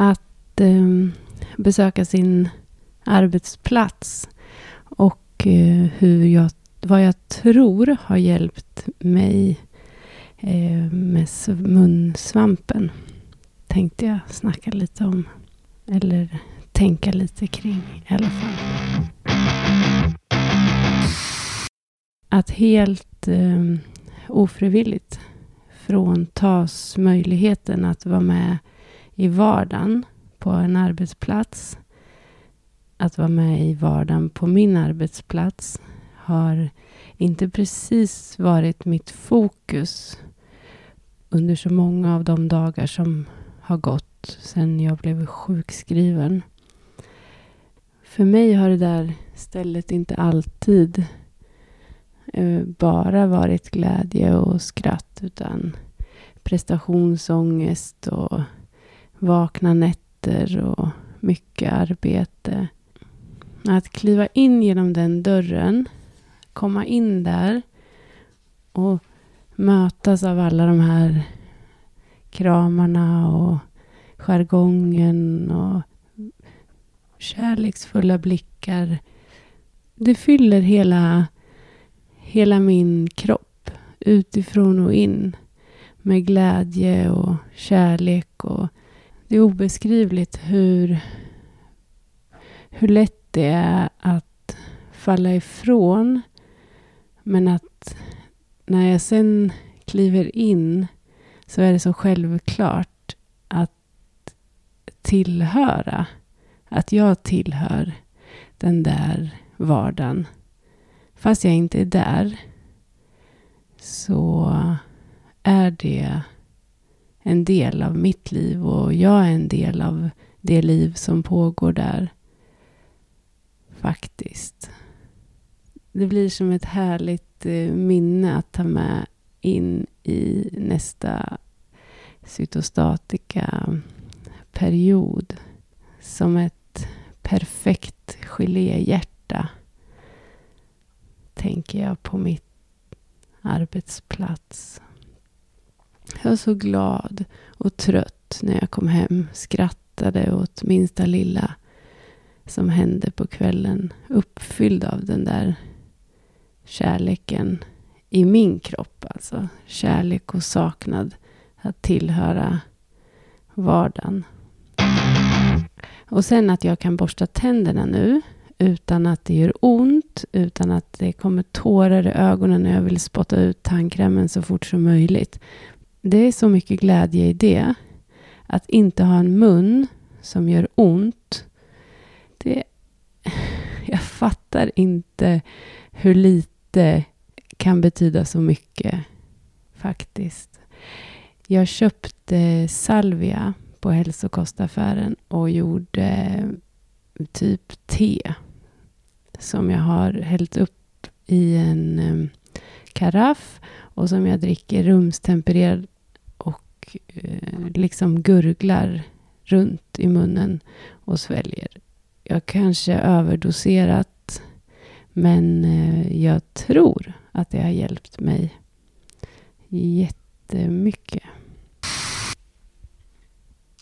att eh, besöka sin arbetsplats och eh, hur jag, vad jag tror har hjälpt mig eh, med munsvampen. Tänkte jag snacka lite om. Eller tänka lite kring i alla fall. Att helt eh, ofrivilligt fråntas möjligheten att vara med i vardagen på en arbetsplats. Att vara med i vardagen på min arbetsplats har inte precis varit mitt fokus under så många av de dagar som har gått sedan jag blev sjukskriven. För mig har det där stället inte alltid eh, bara varit glädje och skratt utan prestationsångest och vakna nätter och mycket arbete. Att kliva in genom den dörren, komma in där och mötas av alla de här kramarna och jargongen och kärleksfulla blickar. Det fyller hela, hela min kropp utifrån och in med glädje och kärlek. Och det är obeskrivligt hur, hur lätt det är att falla ifrån. Men att när jag sen kliver in så är det så självklart att tillhöra. Att jag tillhör den där vardagen. Fast jag inte är där så är det en del av mitt liv och jag är en del av det liv som pågår där. Faktiskt. Det blir som ett härligt eh, minne att ta med in i nästa cytostatika period. Som ett perfekt geléhjärta. Tänker jag på mitt arbetsplats. Jag var så glad och trött när jag kom hem. Skrattade åt minsta lilla som hände på kvällen. Uppfylld av den där kärleken i min kropp. Alltså kärlek och saknad. Att tillhöra vardagen. Och sen att jag kan borsta tänderna nu utan att det gör ont, utan att det kommer tårar i ögonen när jag vill spotta ut tandkrämen så fort som möjligt. Det är så mycket glädje i det. Att inte ha en mun som gör ont. Det, jag fattar inte hur lite kan betyda så mycket faktiskt. Jag köpte salvia på hälsokostaffären och gjorde eh, typ te som jag har hällt upp i en um, karaff och som jag dricker rumstempererad och eh, liksom gurglar runt i munnen och sväljer. Jag kanske överdoserat men eh, jag tror att det har hjälpt mig jättemycket.